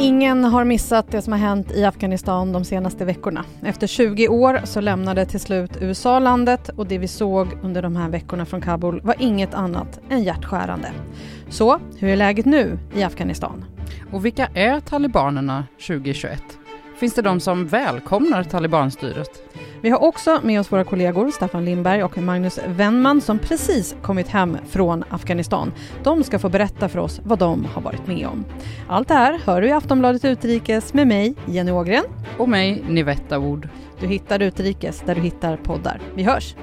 Ingen har missat det som har hänt i Afghanistan de senaste veckorna. Efter 20 år så lämnade till slut USA landet och det vi såg under de här veckorna från Kabul var inget annat än hjärtskärande. Så, hur är läget nu i Afghanistan? Och vilka är talibanerna 2021? Finns det de som välkomnar talibanstyret? Vi har också med oss våra kollegor Staffan Lindberg och Magnus Wennman som precis kommit hem från Afghanistan. De ska få berätta för oss vad de har varit med om. Allt det här hör du i Aftonbladet Utrikes med mig, Jenny Ågren. Och mig, Nivetta Wood. Du hittar Utrikes där du hittar poddar. Vi hörs!